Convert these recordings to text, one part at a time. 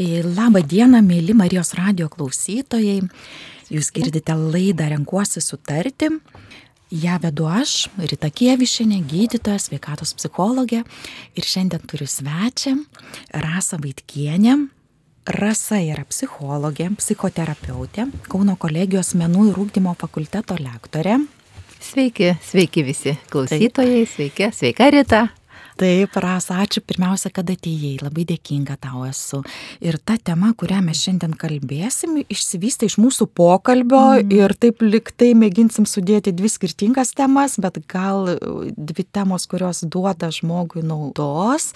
Labą dieną, mėly Marijos radio klausytojai. Jūs girdite laidą Renkuosi sutarti. Ja vedu aš, Rita Kievišinė, gydytoja, sveikatos psichologė. Ir šiandien turiu svečią Rasą Vaitkienę. Rasa yra psichologė, psichoterapeutė, Kauno kolegijos menų ir ūkdymo fakulteto lektorė. Sveiki, sveiki visi klausytojai, sveiki, sveika Rita. Taip, Rasa, ačiū pirmiausia, kad atėjai, labai dėkinga tau esu. Ir ta tema, kurią mes šiandien kalbėsim, išsivystė iš mūsų pokalbio mm. ir taip liktai mėginsim sudėti dvi skirtingas temas, bet gal dvi temos, kurios duoda žmogui naudos,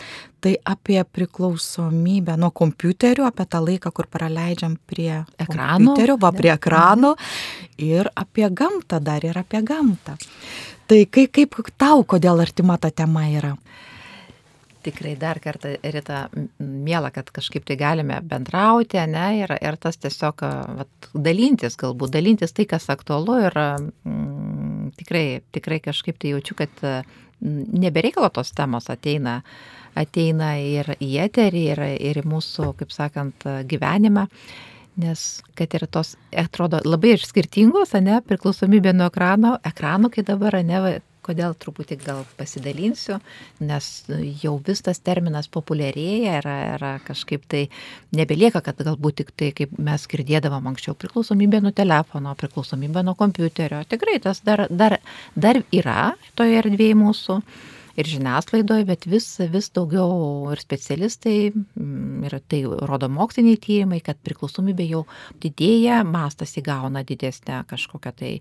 tai apie priklausomybę nuo kompiuterių, apie tą laiką, kur praleidžiam prie ekranų, va prie ekranų ir apie gamtą dar ir apie gamtą. Tai kaip, kaip tau, kodėl artima ta tema yra? Tikrai dar kartą, Rita, mėla, kad kažkaip tai galime bendrauti, ne, ir, ir tas tiesiog vat, dalintis, galbūt dalintis tai, kas aktualu ir mm, tikrai, tikrai kažkaip tai jaučiu, kad nebereikalo tos temos ateina, ateina ir į eterį, ir, ir į mūsų, kaip sakant, gyvenimą. Nes kad ir tos, atrodo, labai ir skirtingos, ne, priklausomybė nuo ekrano, ekrano, kai dabar, ne, kodėl truputį gal pasidalinsiu, nes jau vis tas terminas populiarėja ir, ir kažkaip tai nebelieka, kad galbūt tik tai, kaip mes girdėdavom anksčiau, priklausomybė nuo telefono, priklausomybė nuo kompiuterio. Tikrai tas dar, dar, dar yra toje erdvėje mūsų ir žiniasklaidoje, bet vis, vis daugiau ir specialistai, mm, ir tai rodo moksliniai tyrimai, kad priklausomybė jau didėja, mastas įgauna didesnę kažkokią tai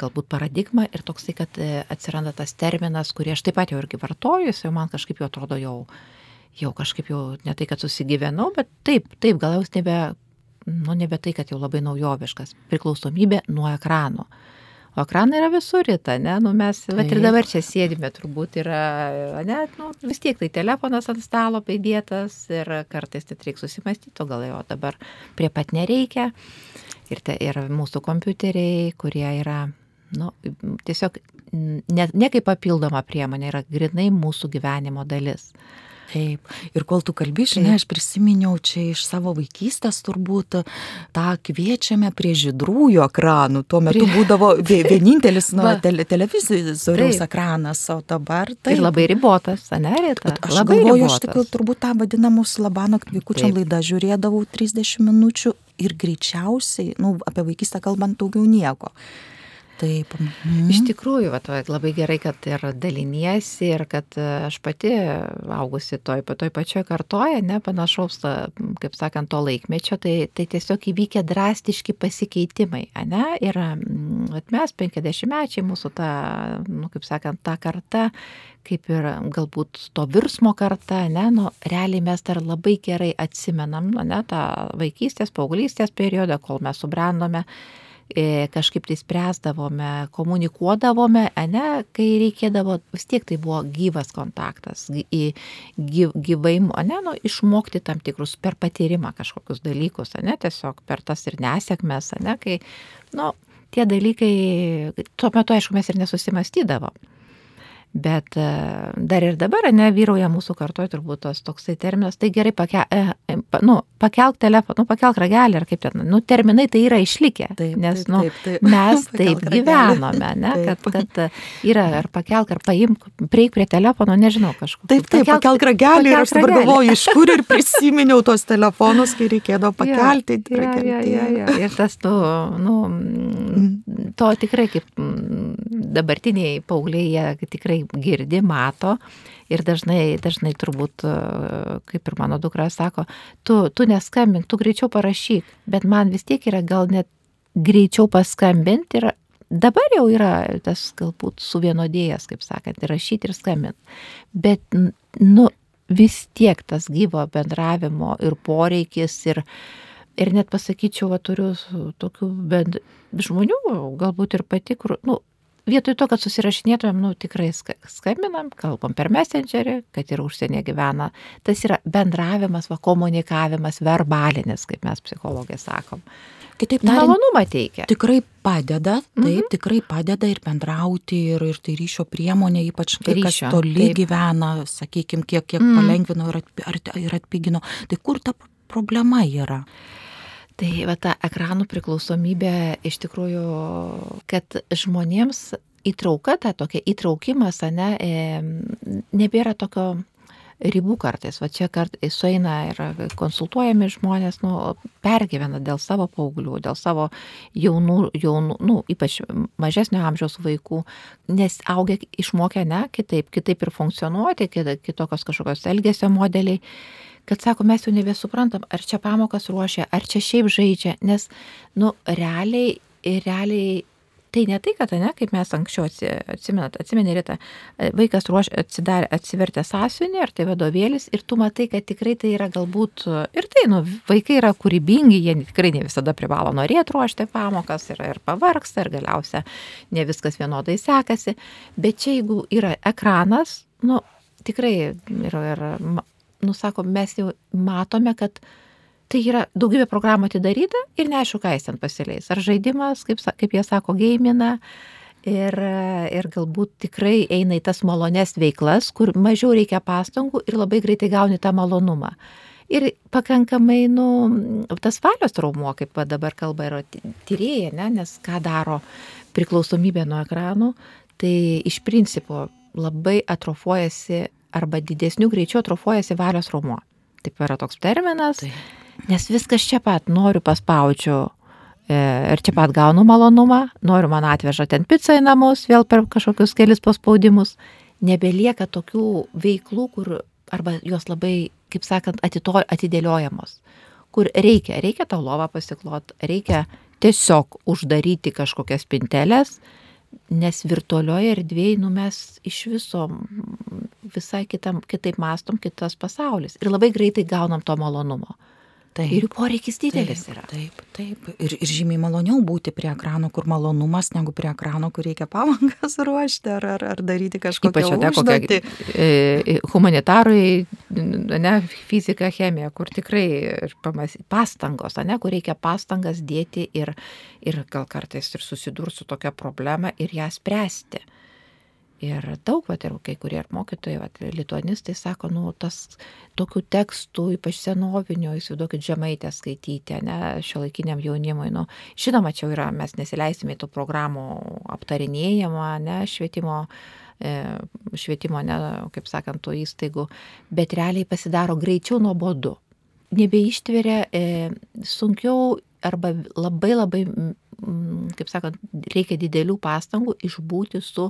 galbūt paradigmą ir toksai, kad e, atsiranda tas terminas, kurį aš taip pat jau irgi vartoju, jau man kažkaip jau atrodo jau, jau kažkaip jau ne tai, kad susigyvenau, bet taip, taip, gal jau nebe, nu nebe tai, kad jau labai naujoviškas, priklausomybė nuo ekrano. O ekranai yra visur, Rita, ne? Nu, mes, bet ir dabar čia sėdime, turbūt yra, ne, nu, vis tiek tai telefonas ant stalo paidėtas ir kartais tai reikia susimastyti, o gal jo dabar prie pat nereikia. Ir, te, ir mūsų kompiuteriai, kurie yra, nu, tiesiog ne, ne kaip papildoma priemonė, yra grinai mūsų gyvenimo dalis. Taip. Ir kol tu kalbi, žinai, aš prisiminiau čia iš savo vaikystės turbūt tą kviečiame prie žydrųjų ekranų. Tuo metu prie... būdavo vienintelis nu, tele, televizoriaus ekranas, o dabar tai... Ir labai ribotas, anerita. Aš labai galvoju, ribotas. aš tik turbūt tą vadinamus labano vykučiam laidą žiūrėdavau 30 minučių ir greičiausiai, nu, apie vaikystę kalbant, daugiau nieko. Taip. Mhm. Iš tikrųjų, va, labai gerai, kad ir daliniesi ir kad e, aš pati augusi toj, toj pačioj kartoje, ne panašaus, kaip sakant, to laikmečio, tai, tai tiesiog įvykę drastiški pasikeitimai, ne? Ir at mes, 50-mečiai, mūsų ta, nu, kaip sakant, ta karta, kaip ir galbūt to virsmo karta, ne, nu, realiai mes dar labai gerai atsimenam, nu, ne, tą vaikystės, paauglystės periodą, kol mes subrendome kažkaip tai spręsdavome, komunikuodavome, ne, kai reikėdavo, vis tiek tai buvo gyvas kontaktas, gyvai, ne, nu, išmokti tam tikrus per patyrimą kažkokius dalykus, ne, tiesiog per tas ir nesėkmes, ne, kai, nu, tie dalykai, tuo metu, aišku, mes ir nesusimastydavom. Bet e, dar ir dabar, ne, vyrauja mūsų kartoje turbūt tos toksai terminas, tai gerai pakel, e, e nu, pakelk telefoną, nu, pakelk ragelį ar kaip ten, nu, terminai tai yra išlikę, taip, nes taip, nu, taip, taip. mes taip gyvenome, ne, taip. kad, kad yra ar pakelk, ar paimk, prieik prie telefono, nežinau kažkur. Taip, taip, pakelk, pakelk ragelį pakelk ir aš dabar galvoju, iš kur ir prisiminiau tos telefonus, kai reikėdavo pakelti. Ja, ja, ja, ja, ja. Ir tas, nu, nu, mm. to tikrai kaip dabartiniai paaugliai, jie tikrai girdi, mato ir dažnai, dažnai turbūt, e, kaip ir mano dukra sako, tu, tu neskambink, tu greičiau parašyk, bet man vis tiek yra gal net greičiau paskambinti ir dabar jau yra tas galbūt suvienodėjęs, kaip sakant, ir rašyti ir skambinti. Bet, nu, vis tiek tas gyvo bendravimo ir poreikis ir, ir net pasakyčiau, va, turiu tokių bend... žmonių, galbūt ir pati, kur, nu, vietoj to, kad susirašinėtumėm, nu, tikrai skambinam, kalbam per messengerį, kad ir užsienė gyvena. Tas yra bendravimas, va, komunikavimas, verbalinis, kaip mes psichologai sakom. Kitaip tariant, malonumą teikia. Tikrai padeda, taip, mm -hmm. tikrai padeda ir bendrauti, ir, ir tai ryšio priemonė, ypač kai ryšio, kas toli taip. gyvena, sakykime, kiek, kiek mm. palengvino ir, atpi, ir atpigino. Tai kur ta problema yra? Tai va ta ekranų priklausomybė iš tikrųjų, kad žmonėms įtrauka, ta tokia įtraukimas, ne, nebėra tokio ribų kartais. Va čia kartais sueina ir konsultuojami žmonės, nu, pergyvena dėl savo paauglių, dėl savo jaunų, jaunų nu, ypač mažesnio amžiaus vaikų, nes augia išmokę, ne, kitaip, kitaip ir funkcionuoti, kitokios kažkokios elgesio modeliai kad sako, mes jau nebesuprantam, ar čia pamokas ruošia, ar čia šiaip žaidžia, nes, nu, realiai, realiai Tai ne tai, kad, ne, kaip mes anksčiau atsimenat, atsimeni rytą, e, vaikas ruoš, atsidarė, atsivertė sąsiuvinį, ar tai vadovėlis, ir tu matai, kad tikrai tai yra galbūt, ir tai, nu, vaikai yra kūrybingi, jie tikrai ne visada privalo norėti ruošti pamokas ir, ir pavargsta, ir galiausia ne viskas vienodai sekasi, bet čia jeigu yra ekranas, nu, tikrai ir, ir nu, sako, mes jau matome, kad tai yra daugybė programų atidaryta ir neaišku, ką jis ten pasileis. Ar žaidimas, kaip, kaip jie sako, gėmina. Ir, ir galbūt tikrai eina į tas malones veiklas, kur mažiau reikia pastangų ir labai greitai gauni tą malonumą. Ir pakankamai, nu, tas valios traumuo, kaip dabar kalba yra tyrėja, ne, nes ką daro priklausomybė nuo ekranų, tai iš principo labai atrofuojasi arba didesnių greičių atrofuojasi valios raumuo. Taip yra toks terminas. Tai. Nes viskas čia pat, noriu paspaudžiu e, ir čia pat gaunu malonumą, noriu man atveža ten pizzą į namus, vėl per kažkokius kelis paspaudimus. Nebelieka tokių veiklų, kur arba jos labai, kaip sakant, atito, atidėliojamos. Kur reikia, reikia tau lovą pasiklot, reikia tiesiog uždaryti kažkokias pintelės, nes virtualioje erdvėje, nu mes iš viso visai kitam, kitaip mastom, kitas pasaulis. Ir labai greitai gaunam to malonumo. Taip. Ir jų poreikis didelis taip, yra. Taip, taip. Ir, ir žymiai maloniau būti prie ekrano, kur malonumas, negu prie ekrano, kur reikia palangas ruošti ar, ar, ar daryti kažkokią Ypač, ne, kokia, e, humanitarui, ne, fizika, chemija, kur tikrai pamas, pastangos, ne, kur reikia pastangas dėti ir, ir gal kartais ir susidurti su tokia problema ir ją spręsti. Ir daug, vat, ir kai kurie ir mokytojai, vat, lituanistai sako, nu, tas tokių tekstų, ypač senovinių, įsivaizduokit, žemaitę skaityti, ne, šio laikiniam jaunimui. Nu, žinoma, čia yra, mes nesileisime į tų programų aptarinėjimą, ne, švietimo, e, švietimo, ne, kaip sakant, tų įstaigų, bet realiai pasidaro greičiau nuobodu. Nebeištveria, e, sunkiau arba labai labai Mm, kaip sakant, reikia didelių pastangų išbūti su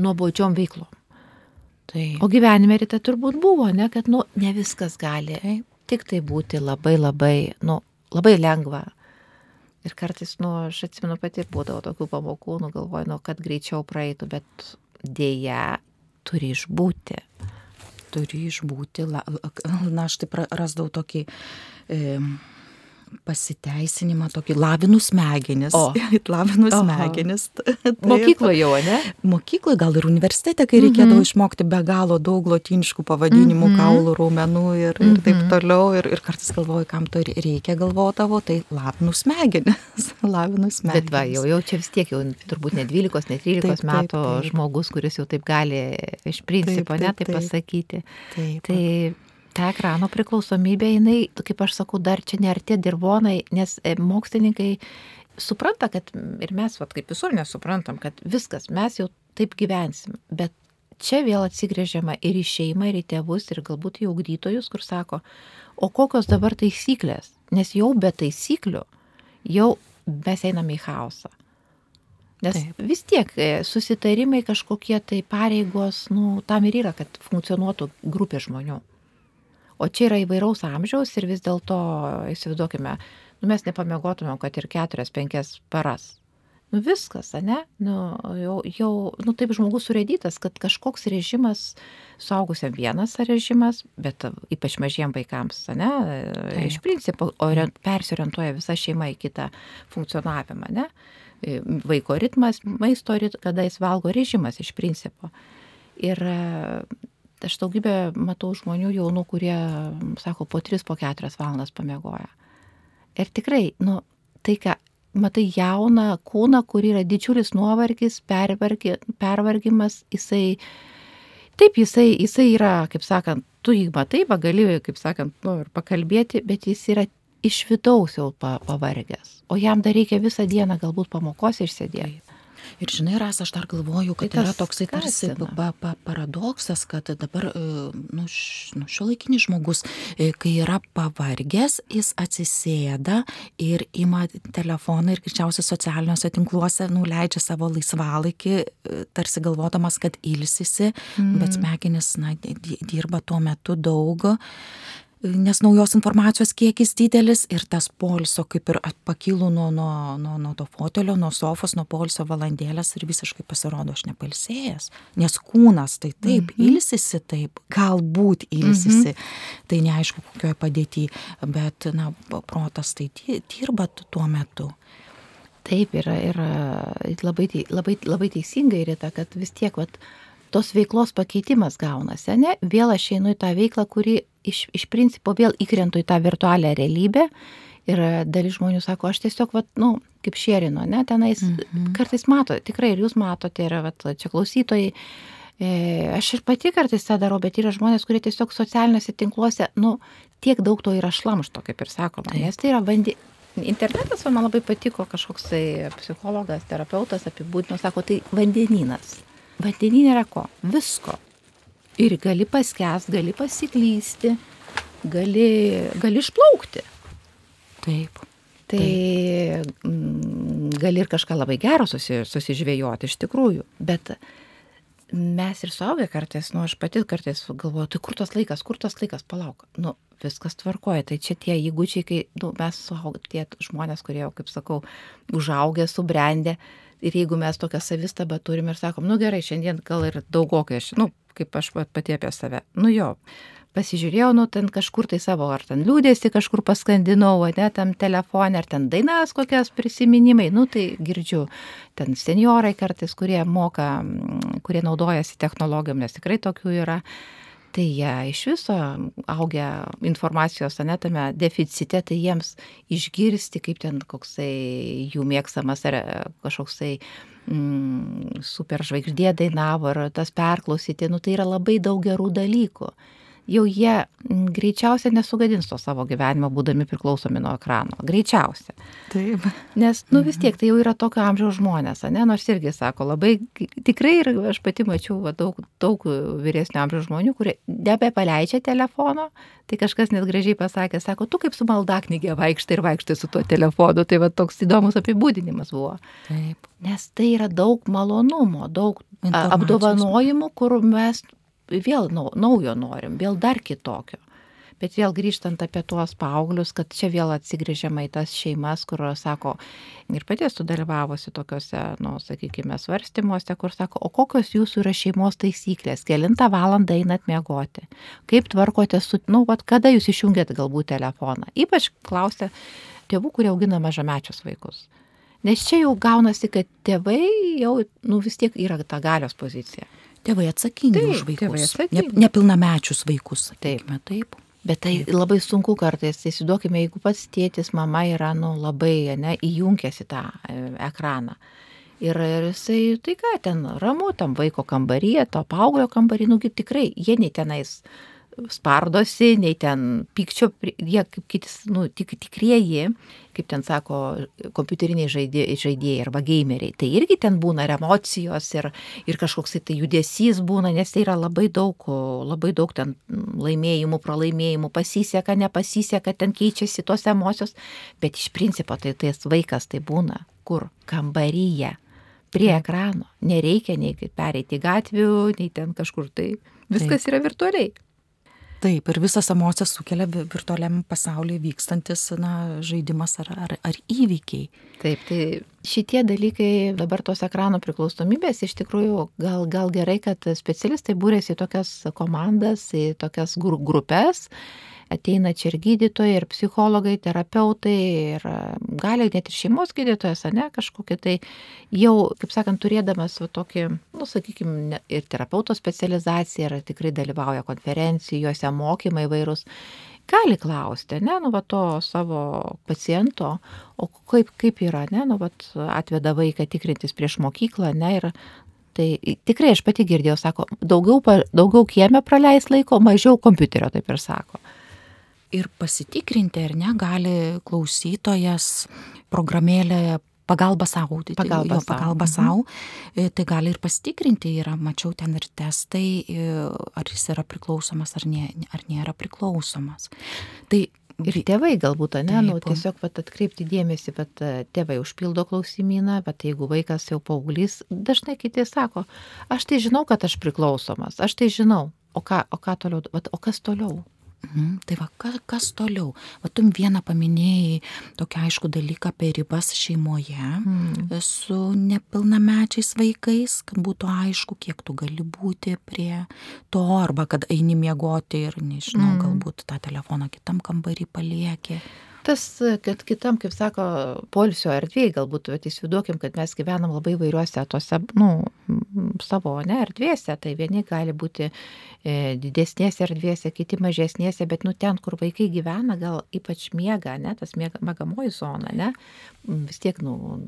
nuobodžiom veiklom. Tai. O gyvenime ryte turbūt buvo, ne, kad, nu, ne viskas gali tai. tik tai būti labai labai, nu, labai lengva. Ir kartais, nu, aš atsimenu pati ir būdavo tokių pamokų, nu, galvoju, nu, kad greičiau praeitų, bet dėja turi išbūti. Turi išbūti, na, aš taip rasdavau tokį... E, pasiteisinimą tokį lavinu smegenis. O, lavinu smegenis. Mokykloje jau, ne? Mokykloje, gal ir universitete, kai reikėdavo mhm. išmokti be galo daug lotiniškų pavadinimų, mhm. kaulų, raumenų ir, ir taip mhm. toliau. Ir, ir kartais galvoju, kam to reikia galvodavo, tai lavinu smegenis. lavinu smegenis. Bet va, jau, jau čia vis tiek, jau turbūt ne 12, ne 13 taip, metų taip, taip. žmogus, kuris jau taip gali iš principo, taip, taip, ne, taip pasakyti. Taip. Tai ta ekrano priklausomybė, jinai, kaip aš sakau, dar čia nerti dirbonai, nes e, mokslininkai supranta, kad ir mes, vat, kaip visur nesuprantam, kad viskas, mes jau taip gyvensim, bet čia vėl atsigrėžiama ir į šeimą, ir į tėvus, ir galbūt į augdytojus, kur sako, o kokios dabar taisyklės, nes jau be taisyklių, jau mes einame į chaosą. Nes Taip. vis tiek e, susitarimai kažkokie tai pareigos, nu, tam ir yra, kad funkcionuotų grupė žmonių. O čia yra įvairaus amžiaus ir vis dėlto, įsivaizduokime, nu, mes nepamiegotumėm, kad ir keturias, penkias paras. Nu viskas, ne? Nu, jau, jau nu, taip žmogus surėdytas, kad kažkoks režimas, suaugusiam vienas režimas, bet ypač mažiem vaikams, ne? Taip. Iš principo persiorientuoja visa šeima į kitą funkcionavimą, ne? Vaiko ritmas, maisto ritmas, kada jis valgo režimas iš principo. Ir aš daugybę matau žmonių jaunų, kurie, sako, po 3, po 4 valandas pamiegoja. Ir tikrai, nu, tai, ką matai jauną kūną, kur yra didžiulis nuovargis, pervargi, pervargimas, jisai, taip, jisai, jisai yra, kaip sakant, tu jį matai, gali, kaip sakant, nu, ir pakalbėti, bet jis yra iš vidaus jau pavargęs. O jam dar reikia visą dieną galbūt pamokose išsėdėti. Ir žinai, Ras, aš dar galvoju, kad tai yra toksai tarsi pa, pa, paradoksas, kad dabar e, nu, š, nu, šio laikinis žmogus, e, kai yra pavargęs, jis atsisėda ir ima telefoną ir greičiausiai socialiniuose tinkluose nuleidžia savo laisvalaikį, e, tarsi galvodamas, kad ilsisi, mm. bet smegenis na, dirba tuo metu daug nes naujos informacijos kiekis didelis ir tas poilsio kaip ir pakylu nuo, nuo, nuo, nuo to fotelio, nuo sofos, nuo poilsio valandėlės ir visiškai pasirodo aš nepalsėjęs. Nes kūnas tai taip, mhm. ilsisi taip, galbūt ilsisi, mhm. tai neaišku kokioje padėtyje, bet na, protas tai dirba tuo metu. Taip, yra, yra labai, labai, labai teisingai yra, kad vis tiek, vat, tos veiklos pakeitimas gaunasi, ne? Vėl aš einu į tą veiklą, kuri iš, iš principo vėl įkrentu į tą virtualią realybę. Ir dalis žmonių sako, aš tiesiog, vat, nu, kaip šerino, ne, tenais -hmm. kartais mato, tikrai ir jūs matote, ir vat, čia klausytojai, e, aš ir pati kartais tą darau, bet yra žmonės, kurie tiesiog socialiniuose tinkluose, nu, tiek daug to yra šlamšto, kaip ir sakoma, tai. nes tai yra vandy, internetas man labai patiko kažkoks tai psichologas, terapeutas apibūdino, sako, tai vandenynas. Vandeninė yra ko? Visko. Ir gali paskęs, gali pasiklysti, gali, gali išplaukti. Taip. Tai Taip. Mm, gali ir kažką labai gero susi, susižvėjoti iš tikrųjų. Bet mes ir suaugę kartais, nu aš pati kartais galvoju, tai kur tas laikas, kur tas laikas, palauk. Nu, viskas tvarkoja. Tai čia tie įgūdžiai, kai nu, mes suaugę, tie žmonės, kurie, kaip sakau, užaugę, subrendę, ir jeigu mes tokią savistabą turim ir sakom, nu gerai, šiandien gal ir daugokai aš, nu, kaip aš pati apie save, nu jo, pasižiūrėjau, nu, ten kažkur tai savo, ar ten liūdėsi kažkur paskandinau, ne, tam telefonė, ar ten dainas kokias prisiminimai, nu, tai girdžiu, ten seniorai kartais, kurie moka, kurie naudojasi technologijom, nes tikrai tokių yra. Tai jie iš viso augę informacijos anetame deficite, tai jiems išgirsti, kaip ten koksai jų mėgstamas ar kažkoksai mm, superžvaigždė dainavo, ar tas perklausyti, nu tai yra labai daug gerų dalykų jau jie greičiausiai nesugadins to savo gyvenimo, būdami priklausomi nuo ekrano. Greičiausia. Taip. Nes, nu vis tiek, tai jau yra tokio amžiaus žmonės, ne? Nors irgi sako, labai tikrai ir aš pati mačiau va, daug, daug vyresnio amžiaus žmonių, kurie nebepaleidžia telefono. Tai kažkas net gražiai pasakė, sako, tu kaip su maldaknygė vaikštai ir vaikštai su tuo telefonu. Tai va toks įdomus apibūdinimas buvo. Taip. Nes tai yra daug malonumo, daug apdovanojimų, kur mes vėl naujo norim, vėl dar kitokio. Bet vėl grįžtant apie tuos paauglius, kad čia vėl atsigrėžiama į tas šeimas, kur sako, ir pati esu dalyvavusi tokiuose, nu, sakykime, svarstymuose, kur sako, o kokios jūsų yra šeimos taisyklės, kelintą valandą einat miegoti, kaip tvarkote su, nu, vad, kada jūs išjungėt galbūt telefoną. Ypač klausia tėvų, kurie augina mažamečius vaikus. Nes čia jau gaunasi, kad tėvai jau, nu, vis tiek yra ta galios pozicija. Tėvai atsakingi taip, už vaikus. Atsakingi. Ne, nepilnamečius vaikus. Sakykime, taip. taip. Bet tai taip. labai sunku kartais, tai įsivaizduokime, jeigu pats tėtis, mama yra, nu, labai, ne, įjunkęs į tą e, ekraną. Ir, ir jisai, tai ką, ten ramu, tam vaiko kambaryje, to paauglio kambaryje, nugi tikrai, jie nei tenais spardosi, nei ten pykčio, jie kaip kitis, nu, tik, tikrieji, kaip ten sako, kompiuteriniai žaidėjai, žaidėjai arba gameriai. Tai irgi ten būna ir emocijos, ir, ir kažkoks tai judesys būna, nes tai yra labai daug, labai daug ten laimėjimų, pralaimėjimų, pasiseka, nepasiseka, ten keičiasi tos emocijos, bet iš principo tai tas vaikas tai būna kur? Kambaryje prie ekrano. Nereikia nei pereiti gatvių, nei ten kažkur tai. Viskas Taip. yra virtualiai. Taip, ir visas emocijas sukelia virtualiam pasaulyje vykstantis na, žaidimas ar, ar, ar įvykiai. Taip, tai šitie dalykai dabar tos ekrano priklausomybės iš tikrųjų gal, gal gerai, kad specialistai būrėsi į tokias komandas, į tokias grupės ateina čia ir gydytojai, ir psichologai, terapeutai, ir e, gali net ir šeimos gydytojas, ne, kažkokie tai jau, kaip sakant, turėdamas va, tokį, nu, sakykime, ir terapeuto specializaciją, ir tikrai dalyvauja konferencijose, mokymai vairūs, gali klausti, ne, nu, va, to savo paciento, o kaip, kaip yra, ne, nu, va, atveda vaiką tikrintis prieš mokyklą, ne, ir Tai tikrai aš pati girdėjau, sako, daugiau, daugiau kieme praleis laiko, mažiau kompiuterio, taip ir sako. Ir pasitikrinti, ar ne, gali klausytojas programėlėje pagalba savo, tai pagalba, jo, pagalba savo, mhm. tai gali ir pasitikrinti, yra, mačiau ten ir testai, ar jis yra priklausomas ar, ne, ar nėra priklausomas. Tai Ir tėvai galbūt, ne, nu, tiesiog vat, atkreipti dėmesį, kad tėvai užpildo klausimyną, bet jeigu vaikas jau paauglys, dažnai kiti sako, aš tai žinau, kad aš priklausomas, aš tai žinau, o ką, o ką toliau, vat, o kas toliau? Mhm. Tai va, kas, kas toliau? Va, tu vieną paminėjai tokį aišku dalyką apie ribas šeimoje mhm. su nepilnamečiais vaikais, kad būtų aišku, kiek tu gali būti prie to, arba kad eini miegoti ir, nežinau, mhm. galbūt tą telefoną kitam kambarį palieki tas kad kitam kaip sako poilsio erdvėj galbūt vat įsivaizduokim kad mes gyvenam labai įvairiuose tose nu savo ane erdvėse tai vieni gali būti e, didesnėse erdvėse kiti mažesnėse bet nu ten kur vaikai gyvena gal ypač miega ane tas miega miegamoji zona ane vis tiek nu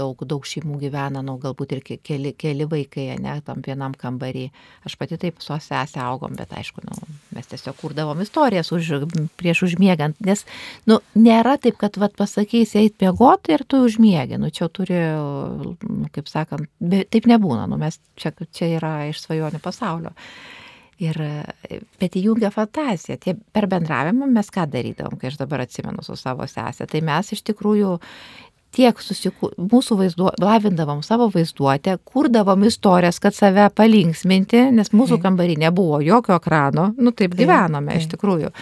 daug daug šeimų gyvena nu galbūt ir keli keli vaikai ane tam vienam kambary aš pati taip su sese augom bet aišku nu mes tiesiog kurdavom istorijas už prieš užmiegant nes nu nėra taip, kad vat, pasakysi eit miegoti ir tu užmiegi. Nu, čia turi, nu, kaip sakant, be, taip nebūna. Nu, mes čia, čia yra iš svajonių pasaulio. Ir, bet įjungia fantaziją. Tie per bendravimą mes ką darydavom, kai aš dabar atsimenu su savo sesė. Tai mes iš tikrųjų tiek susiku, mūsų vaizduo, lavindavom savo vaizduotę, kurdavom istorijas, kad save palinksminti, nes mūsų kambarį nebuvo jokio ekrano, nu taip gyvenome iš tikrųjų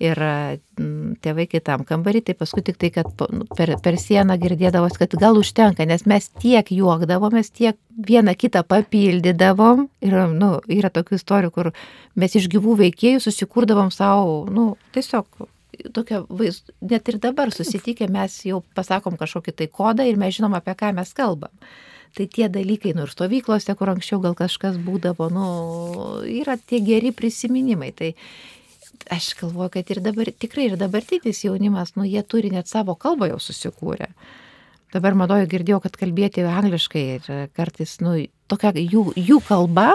ir mm, tėvai kitam kambarį, tai paskui tik tai, kad nu, per, per sieną girdėdavos, kad gal užtenka, nes mes tiek juokdavomės, tiek vieną kitą papildydavom. Ir, nu, yra tokių istorijų, kur mes iš gyvų veikėjų susikurdavom savo, nu, tiesiog tokia vaiz, net ir dabar susitikę mes jau pasakom kažkokį tai kodą ir mes žinom, apie ką mes kalbam. Tai tie dalykai, nu ir stovyklose, kur anksčiau gal kažkas būdavo, nu, yra tie geri prisiminimai. Tai aš galvoju, kad ir dabar, tikrai ir dabartinis jaunimas, nu, jie turi net savo kalbą jau susikūrę. Dabar madoju girdėjau, kad kalbėti angliškai ir kartais, nu, tokia jų, jų kalba,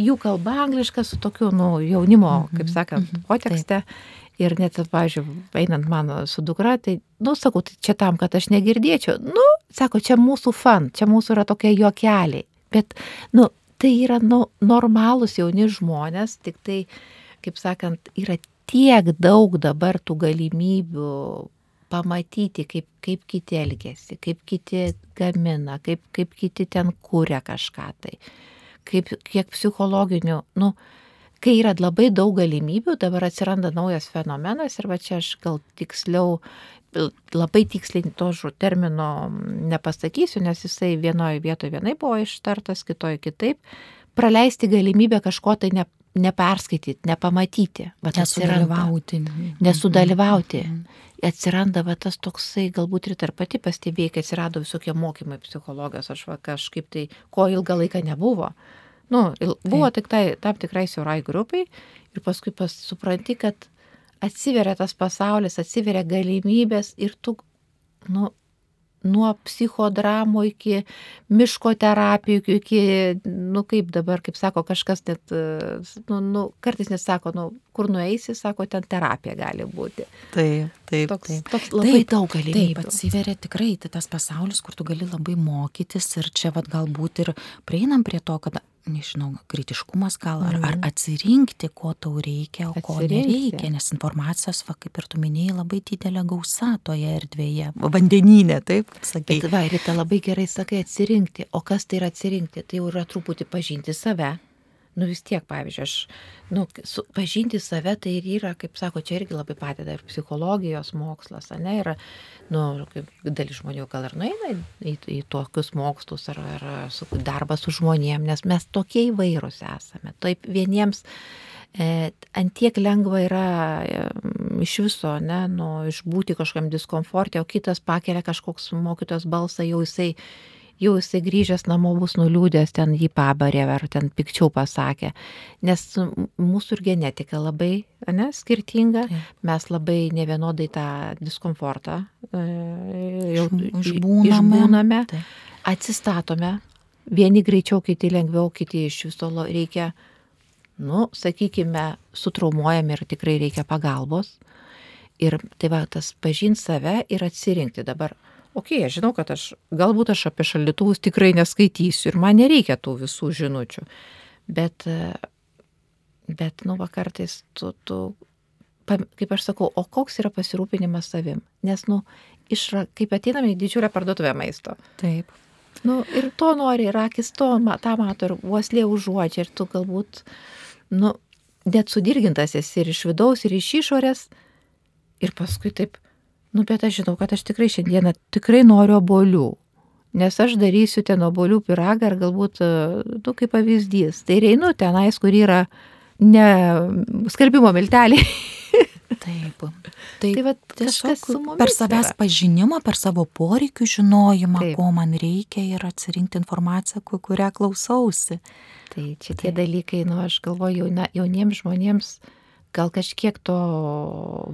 jų kalba angliška su tokiu, nu, jaunimo, mhm, kaip sakant, mhm, potekste. Ir net, pavyzdžiui, einant mano su dukra, tai, nu, sakau, tai čia tam, kad aš negirdėčiau. Nu, sako, čia mūsų fan, čia mūsų yra tokie juokeliai. Bet, nu, tai yra, nu, normalūs jauni žmonės, tik tai, uh, kaip sakant, yra tiek daug dabar tų galimybių pamatyti, kaip, kaip kiti elgesi, kaip kiti gamina, kaip, kaip kiti ten kūrė kažką tai, kaip, kiek psichologinių, nu, kai yra labai daug galimybių, dabar atsiranda naujas fenomenas ir va čia aš gal tiksliau, labai tiksliai to termino nepasakysiu, nes jisai vienoje vietoje vienai buvo ištartas, kitoje kitaip, praleisti galimybę kažko tai ne, neperskaityti, nepamatyti. Nesudalyvauti. Nesudalyvauti. Mm -hmm. Atsiranda va, tas toksai, galbūt ir tarp pati pastebėjai, kad atsirado visokie mokymai psichologijos, aš va kažkaip tai, ko ilgą laiką nebuvo. Nu, buvo Taip. tik tai tam tikrai siaurai grupiai ir paskui pas, supranti, kad atsiveria tas pasaulis, atsiveria galimybės ir tu, nu, nuo psichodramų iki miško terapijų, iki, nu kaip dabar, kaip sako kažkas net, nu, nu, kartais net sako, nu, kur nueisi, sako, ten terapija gali būti. Taip, taip. Toks, taip. toks labai taip, daug galimybių. Taip, atsiveria tikrai tai tas pasaulis, kur tu gali labai mokytis ir čia vad galbūt ir prieinam prie to, kad nežinau, kritiškumas gal, ar, ar mhm. atsirinkti, ko tau reikia, o ko nereikia, nes informacijos, va, kaip ir tu minėjai, labai didelė gausa toje erdvėje, vandeninė, taip, sakai. Bet, va, Rita, labai gerai sakai atsirinkti, o kas tai yra atsirinkti, tai jau yra truputį pažinti save nu vis tiek, pavyzdžiui, aš, nu, su, pažinti save tai ir yra, kaip sako, čia irgi labai padeda ir psichologijos mokslas, ne, ir, nu, kaip dalis žmonių gal ir nueina į, į, į tokius mokslus ar, ar su, darbą su žmonėm, nes mes tokie įvairūs esame. Taip vieniems e, antiek lengva yra e, iš viso, ne, nu, išbūti kažkam diskomfortė, o kitas pakelia kažkoks mokytos balsą, jau jisai jau jisai grįžęs namo bus nuliūdęs, ten jį pabarė ar ten pikčiau pasakė. Nes mūsų ir genetika labai ne, skirtinga, tai. mes labai nevienodai tą diskomfortą e, jau išbūname, išbūname atsistatome vieni greičiau, kiti lengviau, kiti iš viso reikia, nu, sakykime, sutraumuojami ir tikrai reikia pagalbos. Ir tai va, tas pažinti save ir atsirinkti dabar. Ok, aš žinau, kad aš, galbūt aš apie šaldytuvus tikrai neskaitysiu ir man nereikia tų visų žinučių. Bet, bet nu, va kartais tu, tu, kaip aš sakau, o koks yra pasirūpinimas savim? Nes, nu, išra, kaip ateiname į didžiulę parduotuvę maisto. Taip. Nu, ir to nori, ir akis to, tą mato, ir uoslė užuodžia, ir tu galbūt, nu, net sudirgintas esi ir iš vidaus, ir iš išorės, Ir paskui taip, nu bet aš žinau, kad aš tikrai šiandieną tikrai noriu obolių. Nes aš darysiu ten obolių piragą ar galbūt, tu nu, kaip pavyzdys. Tai reinu tenais, kur yra ne skalbimo milteliai. Taip. Tai, tai va, tiesiog per savęs yra. pažinimą, per savo poreikių žinojimą, Taip. ko man reikia ir atsirinkti informaciją, kurią klausausi. Tai čia tie Taip. dalykai, nu aš galvoju, jauniems žmonėms gal kažkiek to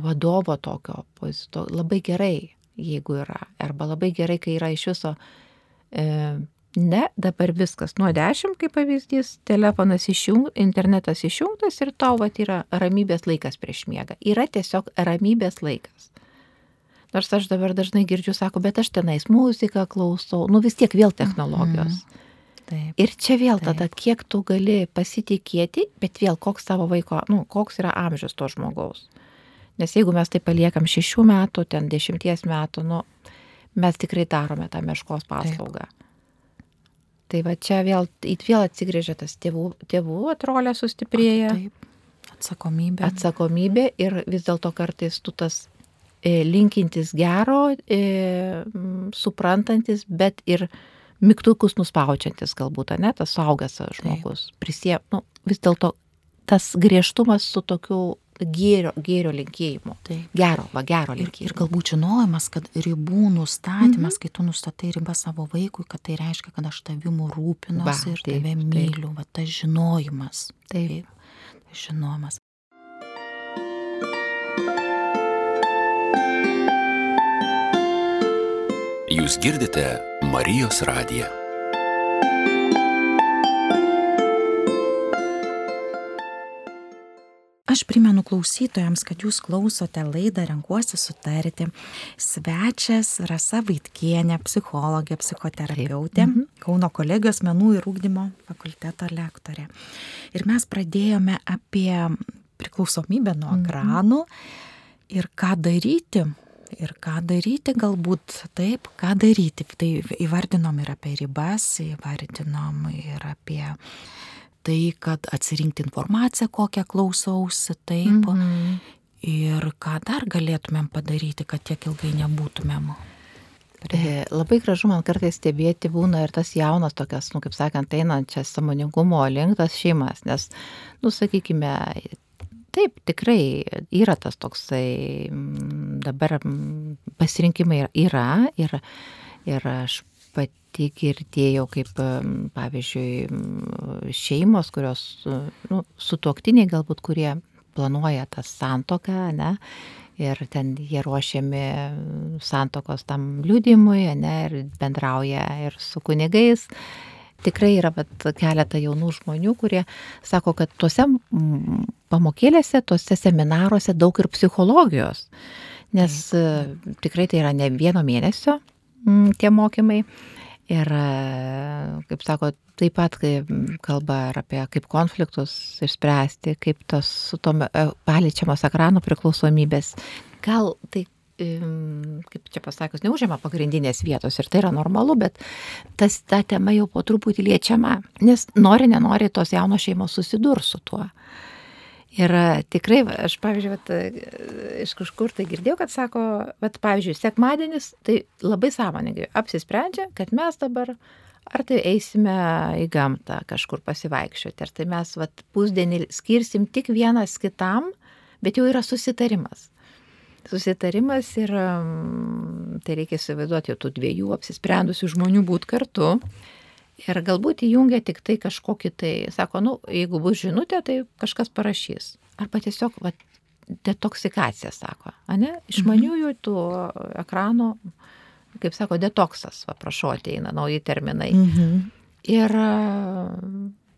vadovo tokio, to labai gerai, jeigu yra, arba labai gerai, kai yra iš viso, e, ne, dabar viskas nuo 10, kaip pavyzdys, telefonas išjungtas, internetas išjungtas ir tau vat yra ramybės laikas prieš miegą. Yra tiesiog ramybės laikas. Nors aš dabar dažnai girdžiu, sako, bet aš tenais muziką klausau, nu vis tiek vėl technologijos. -hmm. Taip, ir čia vėl taip. tada, kiek tu gali pasitikėti, bet vėl koks tavo vaiko, nu, koks yra amžius to žmogaus. Nes jeigu mes tai paliekam šešių metų, ten dešimties metų, nu, mes tikrai darome tą meškos paslaugą. Taip. Tai va čia vėl, vėl atsigrėžia tas tėvų, tėvų atrolė sustiprėja. Taip. Atsakomybė. Atsakomybė ir vis dėlto kartais tu tas e, linkintis gero, e, suprantantis, bet ir mygtukus nuspaučiantis galbūt, ne, tas suaugęs žmogus. Prisie, nu, vis dėlto tas griežtumas su tokiu gėrio, gėrio linkėjimu. Tai. Gero, va gero linkėjimu. Ir, ir galbūt žinojimas, kad ribų nustatymas, mm -hmm. kai tu nustatai ribą savo vaikui, kad tai reiškia, kad aš tavimu rūpinuosi ir taip, tave myliu, taip. va tas žinojimas. Taip. taip. Žinojimas. Jūs girdite Marijos radiją. Aš primenu klausytojams, kad jūs klausote laidą Renkuosi sutarti. Svečias Rasa Vaitkienė, psichologė, psichoterapeutė, mhm. Kauno kolegijos menų ir ūkdymo fakulteto lektorė. Ir mes pradėjome apie priklausomybę nuo mhm. ekranų ir ką daryti ir ką daryti, galbūt taip, ką daryti. Tai įvardinom ir apie ribas, įvardinom ir apie tai, kad atsirinkti informaciją, kokią klausausi, taip. Mm -hmm. Ir ką dar galėtumėm padaryti, kad tiek ilgai nebūtumėm. E, labai gražu man kartais stebėti būna ir tas jaunas tokias, nu, kaip sakant, einančias samoningumo link tas šeimas, nes, nu, sakykime, Taip, tikrai yra tas toksai, dabar pasirinkimai yra ir, ir aš pati girdėjau, kaip pavyzdžiui šeimos, kurios, nu, sutoktiniai galbūt, kurie planuoja tą santoką, ne, ir ten jie ruošiami santokos tam liūdimui, ne, ir bendrauja ir su kunigais tikrai yra vat, keletą jaunų žmonių, kurie sako, kad tuose pamokėlėse, tuose seminaruose daug ir psichologijos, nes taip. tikrai tai yra ne vieno mėnesio tie mokymai. Ir, kaip sako, taip pat kalba ir apie kaip konfliktus išspręsti, kaip tos su tom e, paliečiamos ekranų priklausomybės. Gal tai kaip čia pasakius, neužima pagrindinės vietos ir tai yra normalu, bet tas, ta tema jau po truputį liečiama, nes nori, nenori tos jaunos šeimos susidurs su tuo. Ir tikrai, aš, pavyzdžiui, vat, iš kažkur tai girdėjau, kad sako, vat, pavyzdžiui, sekmadienis, tai labai sąmoningai apsisprendžia, kad mes dabar ar tai eisime į gamtą kažkur pasivaikščioti, ar tai mes vat, pusdienį skirsim tik vienas kitam, bet jau yra susitarimas susitarimas ir tai reikia įsivaizduoti tų dviejų apsisprendusių žmonių būti kartu. Ir galbūt įjungia tik tai kažkokį tai, sako, nu, jeigu bus žinutė, tai kažkas parašys. Arba tiesiog, va, detoksikacija, sako, ne? Išmaniųjų tų ekranų, kaip sako, detoksas, va, prašau, ateina nauji terminai. Mhm. Ir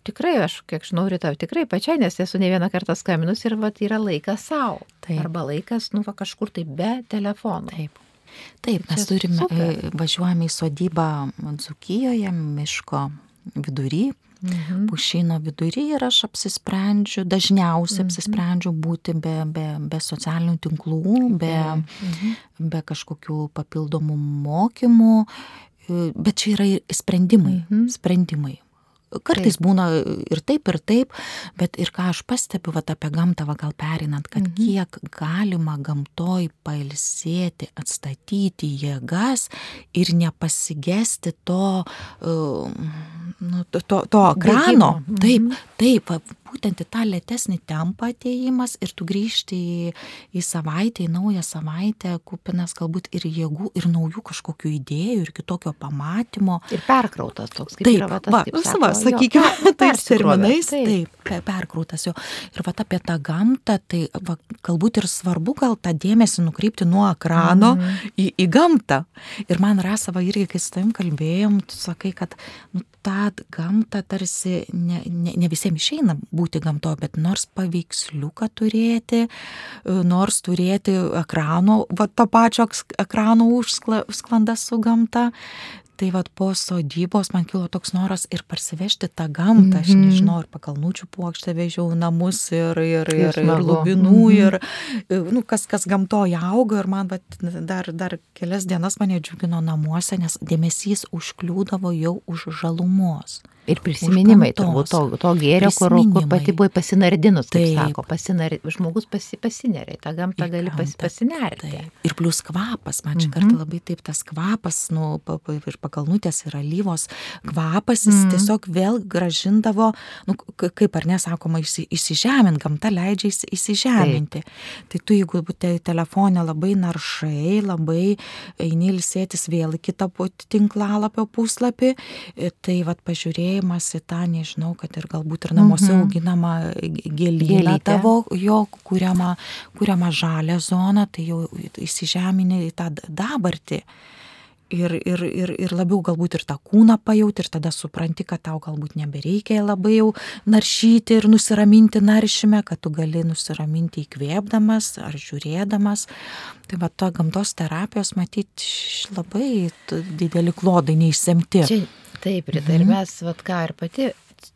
tikrai, aš kiek žinau, rytą tikrai pačiai, nes esu ne vieną kartą skambinus ir vat, yra laikas savo. Arba laikas, nu, va, kažkur tai be telefono. Taip. Taip, mes turime, super. e, važiuojame į sodybą Dzukijoje, miško vidury, Mhm. pušino vidury ir aš apsisprendžiu, dažniausiai Mhm. apsisprendžiu būti be, be, be socialinių tinklų, be, Mhm. be kažkokių papildomų mokymų, e, bet čia yra ir sprendimai, Mhm. sprendimai. Kartais būna ir taip, ir taip, bet ir ką aš pastebiu, va apie gamtą, va gal perinant, kad Mhm. kiek galima gamtoj pailsėti, atstatyti jėgas ir nepasigesti to, uh, nu, to, to, to. Taip, Mhm. taip, va, būtent į tą lėtesnį tempą ateimas ir tu grįžti į, į savaitę, į naują savaitę, kupinas galbūt ir jėgų, ir naujų kažkokių idėjų, ir kitokio pamatymo. Ir perkrautas toks, kaip Taip, yra va, tas, va, kaip sako, va, jo, sakykime, nu, tais terminais, taip. taip, pe- perkrautas jo. Ir va apie tą gamtą, tai va, galbūt ir svarbu gal tą dėmesį nukreipti nuo ekrano Mhm. į, į gamtą. Ir man Rasava irgi, kai su tavim kalbėjom, tu sakai, kad nu, tą gamtą tarsi ne, ne, ne visiems išeina būti gamtoje, bet nors paveiksliuką turėti, e, nors turėti ekrano, va to pačio ekrano užsklanda su gamta. Tai vad po sodybos man kilo toks noras ir parsivežti tą gamtą, aš Mhm. nežinau, ir pakalnučių plokštę vežiau namus ir, ir, ir, ir smagu. lubinų, Mhm. ir e, nu, kas, kas gamtoje auga ir man vat, dar, dar kelias dienas mane džiugino namuose, nes dėmesys užkliūdavo jau už žalumos. Ir prisiminimai turbūt to, to gėrio, kur, kur pati buvai pasinardinus, Taip. sako, pasinar, žmogus pasi, pasineria, tą gamtą gali pas, gamtą. pasinerti. Tai. Ir plus kvapas, man čia Mhm. kartą labai taip tas kvapas, nu, ir pakalnutės ir alyvos kvapas, jis Mhm. tiesiog vėl gražindavo, nu, kaip ar nesakoma, įsi- įsižemint, gamta leidžia įsi- įsižeminti. Tai tu, jeigu te, telefonė labai naršai, labai eini ilsėtis vėl į kitą pu- tinklalapio puslapį, e, tai vad pažiūrėjimas į tą, nežinau, kad ir galbūt ir namuose Mhm. auginama gėlyną tavo jo kuriamą, kuriamą žalę zoną, tai jau įsižeminė į tą dabartį. Ir, ir, ir, ir labiau galbūt ir tą kūną pajauti ir tada supranti, kad tau galbūt nebereikia labai jau naršyti ir nusiraminti naršime, kad tu gali nusiraminti įkvėpdamas ar žiūrėdamas. Tai va to gamtos terapijos matyti labai dideli klodai neišsemti. Čia taip, Rita, Mhm. ir mes, vat ką ir pati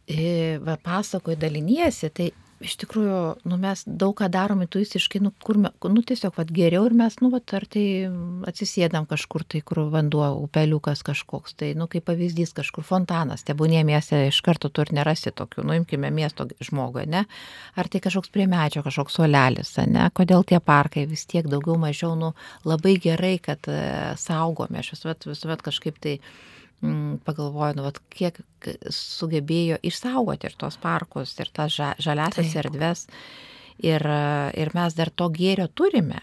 e, va, pasakoju daliniesi, tai iš tikrųjų, nu, mes daug ką darom intuiciškai, nu, kur, nu, tiesiog, vat, geriau ir mes, nu, vat, ar tai atsisėdam kažkur, tai kur vanduo, upeliukas kažkoks, tai, nu, kaip pavyzdys, kažkur fontanas, tebūnė mieste, iš karto tu ir nerasi tokių, nu, imkime miesto žmogui, ne, ar tai kažkoks prie medžio, kažkoks suolelis, ne, kodėl tie parkai vis tiek daugiau mažiau, nu, labai gerai, kad e, saugome, aš visuomet, visuomet kažkaip tai mm, pagalvoju, nu, vat, kiek sugebėjo išsaugoti ir tos parkus, ir tas ža, žaliasias erdves. Ir, ir mes dar to gėrio turime.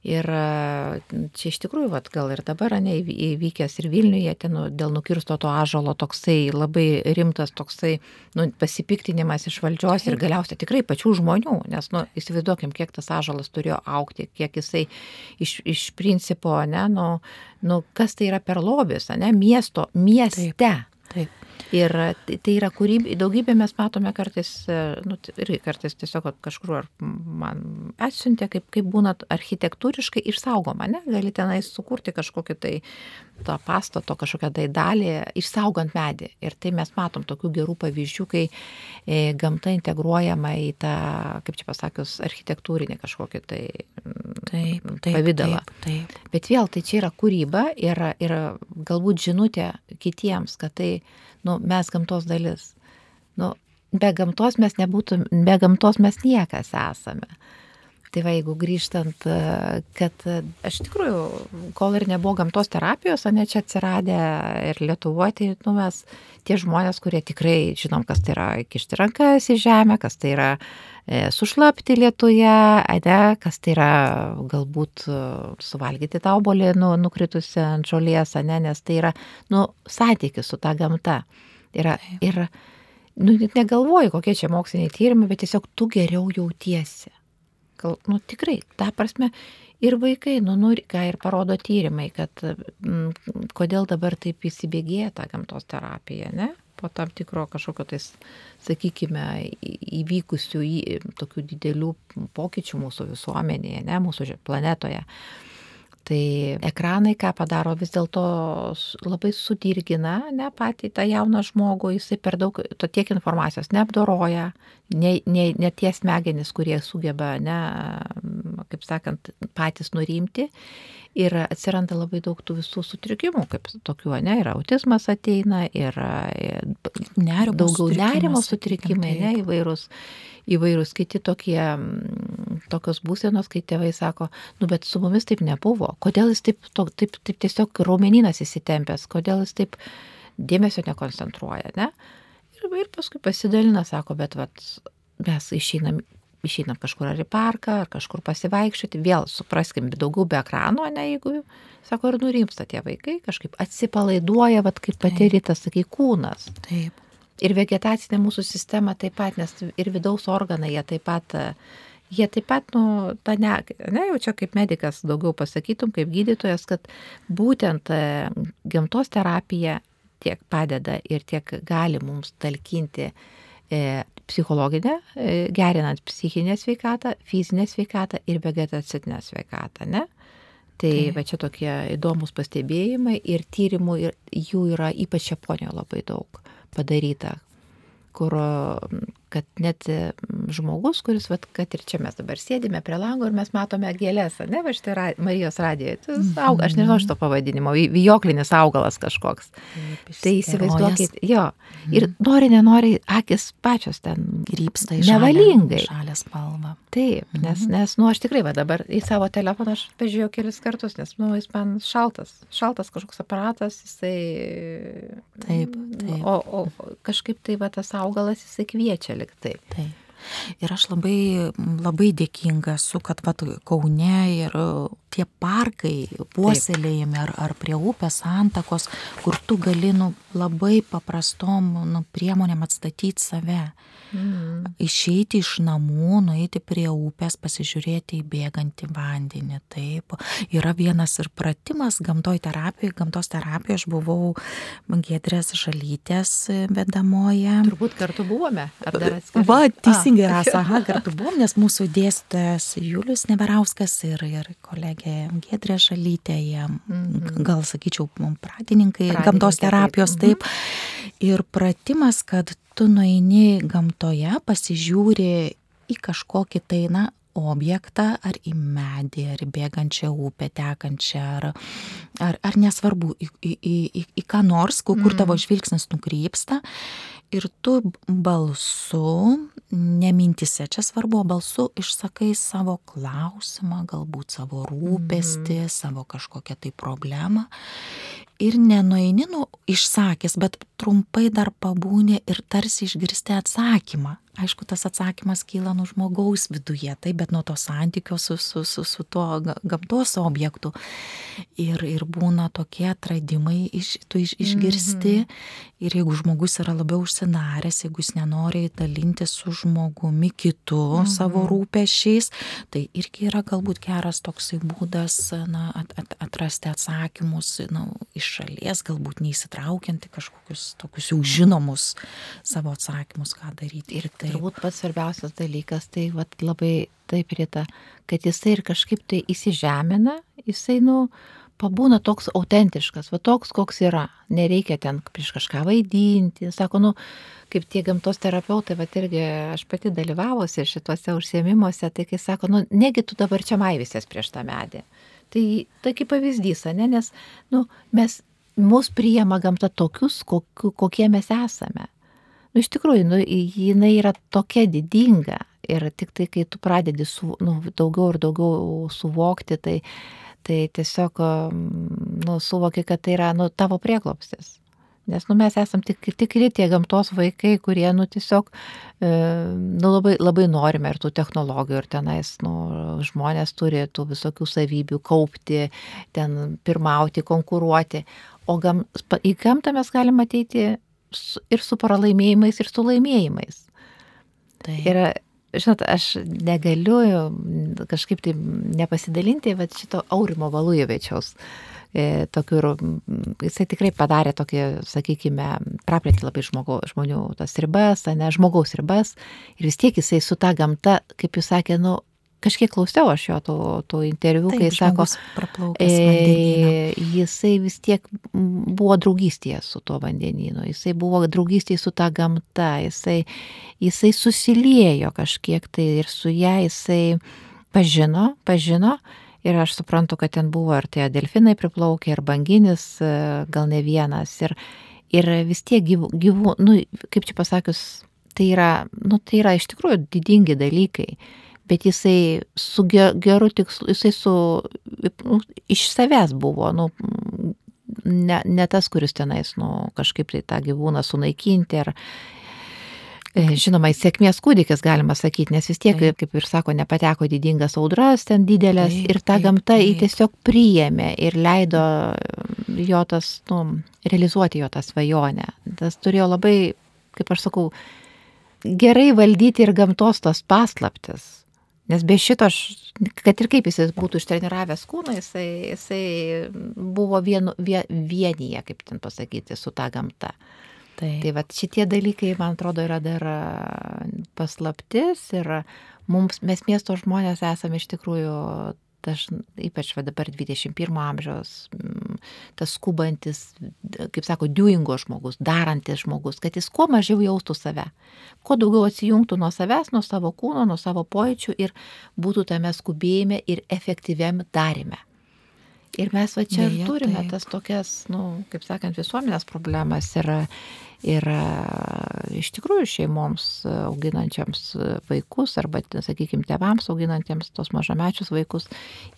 Ir e, čia iš tikrųjų, vat, gal ir dabar ne, įvy- įvykęs ir Vilniuje, ten nu, dėl nukirsto to ažalo toksai labai rimtas toksai nu, pasipiktinimas iš valdžios ir galiausiai tikrai pačių žmonių, nes nu, įsivaizduokim, kiek tas ažalas turėjo aukti, kiek jisai iš, iš principo, ne, nu, nu, kas tai yra per lobis, ne, miesto, mieste. Taip. Taip. Ir tai tai yra kūrybė, daugybė mes matome kartais, e, nu, irgi kartais tiesiog kažkur ar man atsiuntė, kaip, kaip būna architektūriškai išsaugoma, ne? Gali tenai sukurti kažkokį tai to pastato, kažkokią tai dalį, išsaugant medį. Ir tai mes matom tokių gerų pavyzdžių, kai e, gamta integruojama į tą, kaip čia pasakius, architektūrinį kažkokį tai Taip, taip, pavidalą. Taip, taip. Bet vėl tai čia yra kūryba ir, ir galbūt žinutė kitiems, kad tai, nu, mes gamtos dalis. Nu, be gamtos mes nebūtum, be gamtos mes niekas esame. Tai va, jeigu grįžtant, kad aš tikrųjų, kol ir nebuvo gamtos terapijos, o ne čia atsiradę ir Lietuvoje, tai nu, mes tie žmonės, kurie tikrai žinom, kas tai yra kišti rankas į žemę, kas tai yra e, sušlapti lietuje, ane, kas tai yra galbūt e, suvalgyti tą obolį nu, nukritusią ant žolės, ane, nes tai yra nu, santykis su ta gamta. Yra, ir nu, net negalvoju, kokie čia moksliniai tyrimai, bet tiesiog tu geriau jautiesi. Gal, nu, tikrai, ta prasme, ir vaikai, nu, nu, ką ir parodo tyrimai, kad mm, kodėl dabar taip įsibėgėja ta gamtos terapija, ne? Po tam tikro kažkokio tais, sakykime, įvykusių į, tokių didelių pokyčių mūsų visuomenėje, ne, mūsų planetoje. Tai ekranai ką padaro, vis dėlto labai sudirgina, ne patį tą jauną žmogų, jisai per daug to tiek informacijos neapdoroja, ne, ne, ne tie smegenys, kurie sugeba, ne, kaip sakant, patys nurimti ir atsiranda labai daug tų visų sutrikimų, kaip tokių, ne, ir autizmas ateina, ir, ir nerimo daugiau nerimo sutrikimai, ne, įvairūs, įvairūs kiti tokie, tokios būsenos, kai tėvai sako, nu bet su mumis taip nebuvo, kodėl jis taip, to, taip, taip tiesiog raumeninas įsitempęs, kodėl jis taip dėmesio nekoncentruoja, ne? Ir, ir paskui pasidalina, sako, bet vat, mes išeinam išeinam kažkur ar į parką, ar kažkur pasivaikščioti, vėl supraskim, daugiau be ekrano, ne, jeigu, sako, ir nurimsta tie vaikai, kažkaip atsipalaiduoja, vad kaip pati rytas, sakai, kūnas. Taip. Ir vegetacinė mūsų sistema taip pat, nes ir vidaus organai, jie taip pat, jie taip pat, nu, ta ne, ne, jau čia kaip medicas daugiau pasakytum, kaip gydytojas, kad būtent e, gamtos terapija tiek padeda ir tiek gali mums talkinti e, psichologinę, e, gerinant psichinę sveikatą, fizinę sveikatą ir vegetacinę sveikatą, ne? Tai okay. va čia tokie įdomus pastebėjimai ir tyrimų ir jų yra ypač Japonijoje labai daug padaryta, kur kad net žmogus, kuris, vat, kad ir čia mes dabar sėdime prie lango ir mes matome gėlės, ne, va štai ra, Marijos radijoje, tai auga, aš nežinau šito pavadinimo, vijoklinis augalas kažkoks. Taip, tai įsivaizduokit, jo, ir mhm. nori, nenori, akis pačios ten krypsta į nevalingai. Šalę spalvą. Taip, nes, mhm. nes, nu, aš tikrai, va dabar į savo telefoną aš pažiūrėjau kelis kartus, nes, nu, jis man šaltas, šaltas kažkoks aparatas, jisai... Taip, taip. O, o kažkaip tai, va, tas augalas, jisai kviečia liktai. Taip. Ir aš labai, labai dėkinga esu, kad vat, Kaune ir tie parkai puoselėjami ar, ar prie upės antakos, kur tu gali nu, labai paprastom nu, priemonėm atstatyti save. Mm. Išeiti iš namų, nueiti prie upės, pasižiūrėti į bėgantį vandenį. Taip. Yra vienas ir pratimas gamtoj terapijoje, gamtos terapijoje aš buvau Gedrės Žalytės vedamoje. Turbūt kartu buvome. Ar dar atskiriai? Va, teisingai, ah. Rasa, aha, kartu buvom, nes mūsų dėstytojas Julius Neverauskas ir, ir kolegė Gedrė Žalytė, jie, mm gal sakyčiau, pradininkai, pradininkai gamtos terapijos, taip. taip. Ir pratimas, kad tu nueini gamtoje, pasižiūri į kažkokį tai, na, objektą, ar į medį, ar bėgančią upę, tekančią, ar, ar, ar nesvarbu, į, į, į, į ką nors, kur, kur tavo mm. žvilgsnis nukrypsta. Ir tu balsu, nemintise, čia svarbu, balsu išsakai savo klausimą, galbūt savo rūpestį, mm. savo kažkokią tai problemą ir nenueini nu išsakęs, bet trumpai dar pabūni ir tarsi išgirsti atsakymą aišku tas atsakymas kyla nu žmogaus viduje taip bet nuo to santykio su su su su tuo gamtos objektu ir ir būna tokie atradimai iš tu iš išgirsti mhm. ir jeigu žmogus yra labiau užsidaręs jeigu jis nenori dalintis su žmogumi kitu mhm. savo rūpesčiais tai irgi yra galbūt geras toksai būdas na at, at, atrasti atsakymus na iš šalies galbūt neįsitraukiant į kažkokius tokius jau žinomus savo atsakymus ką daryti ir tai turbūt pats svarbiausias dalykas, tai vat, labai taip rita, kad jisai ir kažkaip tai įsižemina, jisai, nu, pabūna toks autentiškas, va toks, koks yra. Nereikia ten prieš kažką vaidinti. Sako, nu, kaip tie gamtos terapeutai, va irgi aš pati dalyvavosi šituose užsiemimuose, tai kai sako, nu, negi tu dabar čia maivisės prieš tą medį. Tai tokį pavyzdys, ne, nes, nu, mes, mus priima gamta tokius, kokiu, kokie mes esame. Nu iš tikrųjų nu jinai yra tokia didinga ir tiktai kai tu pradedi su nu daugiau ir daugiau suvokti tai tai tiesiog nu suvoki kad tai yra nu tavo prieglobstis Nes nu, mes esam tik, tikri tie gamtos vaikai, kurie nu, tiesiog e, nu, labai, labai norime ir tų technologijų, ir tenais nu, žmonės turi tų visokių savybių kaupti, ten pirmauti, konkuruoti. O gam, į gamtą mes galime ateiti ir su pralaimėjimais, ir su laimėjimais. Tai. Ir, žinot, aš negaliu kažkaip tai nepasidalinti, šito Aurimo Valujevičiaus e, tokių ir jisai tikrai padarė tokį, sakykime, praplėtė labai žmogo, žmonių tas ribas, ne žmogaus ribas. Ir vis tiek jisai su ta gamta, kaip jūs sakė, nu, kažkiek klausiau aš jo tų, tų interviu, Taip, kai sako, e, jisai vis tiek buvo draugystėje su tuo vandenynu, jisai buvo draugystėje su ta gamta, jisai, jisai susiliejo kažkiek tai ir su ją jisai pažino, pažino. Ir aš suprantu, kad ten buvo ir tie delfinai priplaukė, ir banginis, e, gal ne vienas. Ir, ir vis tiek gyvų, gyvų, nu, kaip čia pasakius, tai yra, nu, tai yra iš tikrųjų didingi dalykai bet jisai su ge- geru tikslu, jisai su, nu, iš savęs buvo, nu, ne, ne tas, kuris tenais, nu, kažkaip tai tą gyvūną sunaikinti ar, žinoma, jis sėkmės kūdikis, galima sakyti, nes vis tiek, Taip. kaip ir sako, nepateko didingas audras, ten didelės Taip, ir ta taip, gamta jį taip. tiesiog priėmė ir leido jo tas, nu, realizuoti jo tą svajonę. Tas turėjo labai, kaip aš sakau, gerai valdyti ir gamtos tos paslaptis. Nes be šito, aš, kad ir kaip jis būtų ištreniravęs kūną, jisai, jisai buvo vienu, vie, vienyje, kaip ten pasakyti, su ta gamta. Taip. Tai va šitie dalykai, man atrodo, yra dar paslaptis ir mums, mes miesto žmonės esame iš tikrųjų, daž, ypač va dabar 21 amžiaus, tas skubantis, kaip sako, doingo žmogus, darantis žmogus, kad jis kuo mažiau jaustų save, kuo daugiau atsijungtų nuo savęs, nuo savo kūno, nuo savo pojūčių ir būtų tame skubėjime ir efektyviam darime. Ir mes va čia Deja, turime taip. tas tokias, nu, kaip sakant, visuomenės problemas ir, ir e, iš tikrųjų šeimoms auginančiams vaikus arba, sakykime, tėvams auginantiems tos mažamečius vaikus,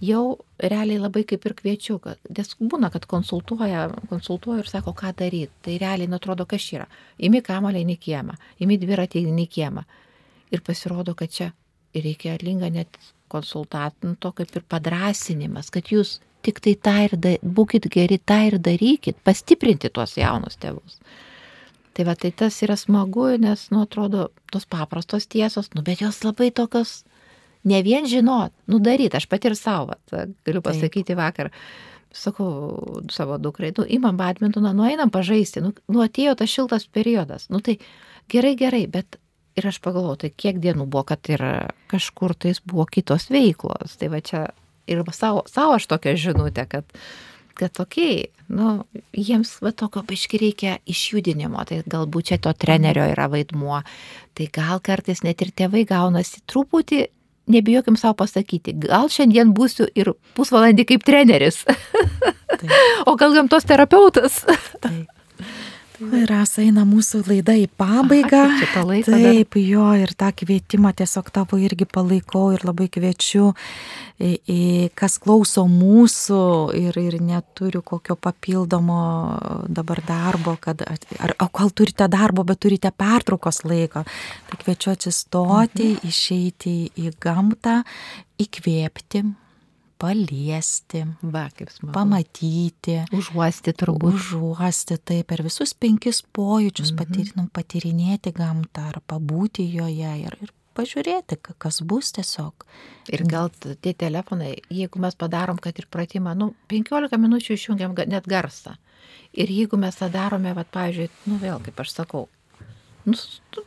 jau realiai labai kaip ir kviečiu, kad nes būna, kad konsultuoja, konsultuoja ir sako, ką daryti. Tai realiai netrodo, kas čia yra. Imi kamalį į kiemą, imi dviratį į kiemą. Ir pasirodo, kad čia reikia linga net konsultanto kaip ir padrasinimas, kad jūs tik tai tą ir da, būkite geri, tą ir darykit, pastiprinti tuos jaunus tėvus. Tai va, tai tas yra smagu, nes, nu, atrodo, tos paprastos tiesos, nu, bet jos labai tokios, ne vien žinot, nu, daryti, aš pati ir savo, vat, galiu pasakyti vakar, sakau savo dukrai, nu, imam badmintoną, nu, einam pažaisti, nu, nu, atėjo tas šiltas periodas, nu, tai gerai, gerai, bet ir aš pagalvojau, tai kiek dienų buvo, kad ir kažkur tais buvo kitos veiklos, tai va čia ir savo, savo aš tokią žinutę, kad kad tokiai, nu, jiems va tokio biški reikia išjudinimo, tai galbūt čia to trenerio yra vaidmuo, tai gal kartais net ir tėvai gaunasi truputį, nebijokim savo pasakyti, gal šiandien būsiu ir pusvalandį kaip treneris, o gal gamtos terapeutas. Taip. Rasa eina mūsų laida į pabaigą. Aha, laiko dar? Taip, jo, ir tą kvietimą tiesiog tavo irgi palaikau ir labai kviečiu, kas klauso mūsų ir, ir neturi kokio papildomo dabar darbo, kad, ar, o gal turite darbo, bet turite pertraukos laiko, tai kviečiu atsistoti, mhm. išeiti į gamtą, įkvėpti, paliesti, Va, pamatyti Užuosti turbūt. užuosti tai per visus penkis pojūčius Mhm. patirinam, patyrinėti gamtą ar pabūti joje ir, ir pažiūrėti, ka- kas bus tiesiog. Ir gal tie telefonai, jeigu mes padarom, kad ir pratimą, nu, 15 minučių išjungiam net garsą. Ir jeigu mes tą darome, va, pavyzdžiui, nu vėl, kaip aš sakau, nu,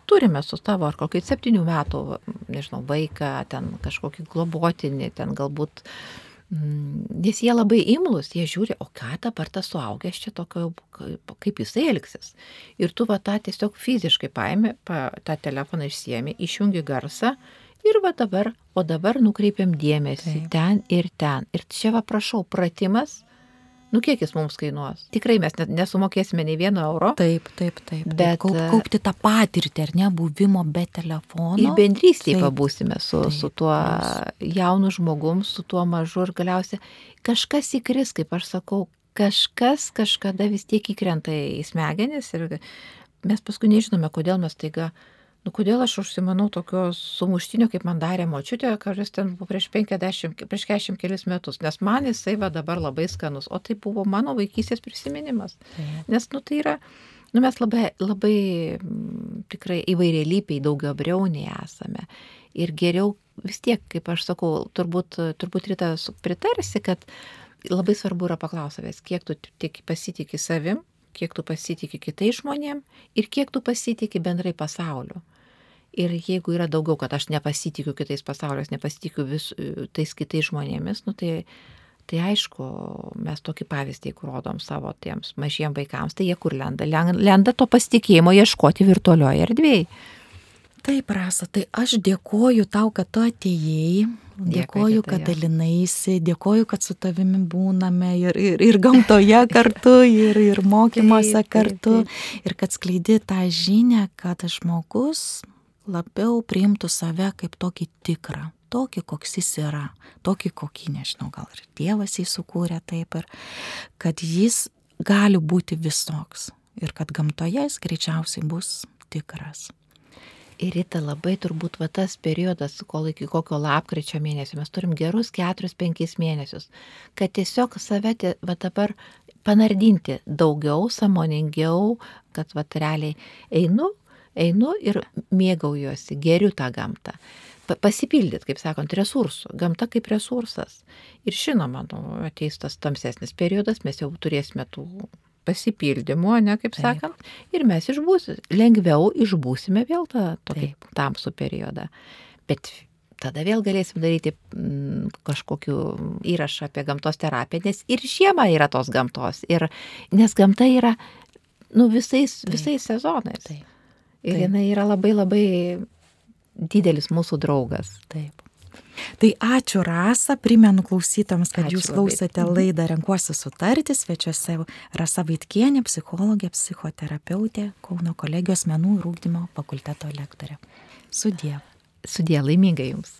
turime su tavo ar kokį septynių metų, nežinau, vaiką, ten kažkokį globotinį, ten galbūt, mm, nes jie labai imlus, jie žiūri, o ką dabar tas suaugęs čia tokio, kaip- kaip jisai elgsis. Ir tu va tą tiesiog fiziškai paėmė, pa, tą telefoną išsiemi, išjungi garsą ir va dabar, o dabar nukreipiam dėmesį Taip. ten ir ten. Ir čia va prašau, pratimas, nu kiek jis mums kainuos. Tikrai mes net nesumokėsime nei vieno euro. Taip, taip, taip. Bet, Kaup, e, kaupti tą patirtį, ar ne, buvimo be telefono. Ir bendrystėje pabūsime su, taip, su tuo jaunu žmogum, su tuo mažu ir galiausiai kažkas įkris, kaip aš sakau, kažkas kažkada vis tiek įkrenta į smegenis ir mes paskui nežinome, kodėl mes taiga, nu kodėl aš užsimanau tokios sumuštinio, kaip man darė močiutė, kuris ten buvo prieš 50, prieš 40 kelis metus, nes man jisai va dabar labai skanus, o tai buvo mano vaikystės prisiminimas. Nes, nu, tai yra, nu, mes labai, labai mm, tikrai įvairialypiai daugia briauniai esame. Ir geriau vis tiek, kaip aš sakau, turbūt, turbūt ryta su- pritarsi, kad labai svarbu yra paklausavęs, kiek tu tik pasitikė savim, kiek tu pasitikė kitais žmonėm ir kiek tu pasitikė bendrai pasauliu. Ir jeigu yra daugiau, kad aš nepasitikiu kitais pasauliais, nepasitikiu vis tais kitais žmonėmis, nu, tai, tai aišku, mes tokį pavyzdį, kur rodom savo tiems mažiems vaikams, tai jie kur lenda? Lenda to pasitikėjimo ieškoti virtualioje erdvėje. Taip, Rasa, tai aš dėkoju tau, kad tu atėjai, dėkoju, kad dalinaisi, dėkoju, kad su tavimi būname ir, ir, ir gamtoje kartu, ir, ir mokymuose kartu, ir kad skleidi tą žinę, kad žmogus labiau priimtų save kaip tokį tikrą, tokį, koks jis yra, tokį, kokį, nežinau, gal ir Dievas jį sukūrė taip, ir kad jis gali būti visoks ir kad gamtoje jis greičiausiai bus tikras. Ir Rita labai turbūt va tas periodas, kol iki kokio lapkričio mėnesio, mes turim gerus 4-5 mėnesius, kad tiesiog save va dabar panardinti daugiau, samoningiau, kad va realiai einu, einu ir mėgaujuosi, geriu tą gamtą. Pasipildyt, kaip sakant, resursų. Gamta kaip resursas. Ir žinoma, nu, ateis tas tamsesnis periodas, mes jau turėsime tų pasipildymu, ne kaip Taip. sakant, ir mes išbūsime, lengviau išbūsime vėl tą tokį Taip. tamsų periodą. Bet tada vėl galėsim daryti mm, kažkokiu įrašą apie gamtos terapiją, nes ir žiema yra tos gamtos, ir, nes gamta yra nu, visais, Taip. visais sezonais. Taip. Ir jinai yra labai labai didelis mūsų draugas. Taip. Tai ačiū Rasa, primenu klausytams, kad ačiū jūs klausėte labai. Mhm. laidą Renkuosi sutarti, svečiuose Rasa Vaitkienė, psichologė, psichoterapeutė, Kauno kolegijos menų ir ūkdymo fakulteto lektorė. Sudie. Sudie, laimingai jums.